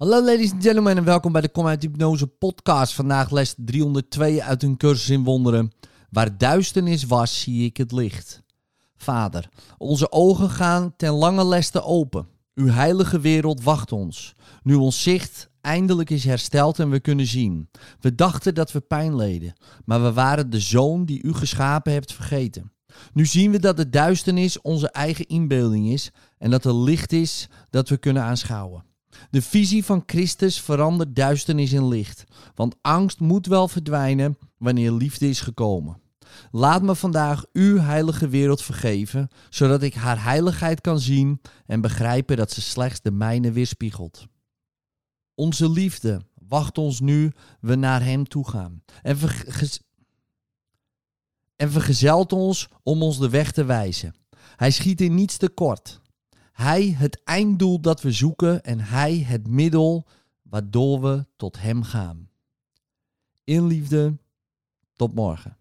Hallo ladies and gentlemen en welkom bij de Kom Hypnose podcast. Vandaag les 302 uit een cursus in wonderen. Waar duisternis was, zie ik het licht. Vader, onze ogen gaan ten lange leste open. Uw heilige wereld wacht ons. Nu ons zicht eindelijk is hersteld en we kunnen zien. We dachten dat we pijn leden, maar we waren de zoon die u geschapen hebt vergeten. Nu zien we dat de duisternis onze eigen inbeelding is en dat er licht is dat we kunnen aanschouwen. De visie van Christus verandert duisternis in licht, want angst moet wel verdwijnen wanneer liefde is gekomen. Laat me vandaag uw heilige wereld vergeven, zodat ik haar heiligheid kan zien en begrijpen dat ze slechts de mijne weerspiegelt. Onze liefde wacht ons nu we naar Hem toe gaan en, en vergezelt ons om ons de weg te wijzen. Hij schiet in niets tekort. Hij het einddoel dat we zoeken en Hij het middel waardoor we tot Hem gaan. In liefde, tot morgen.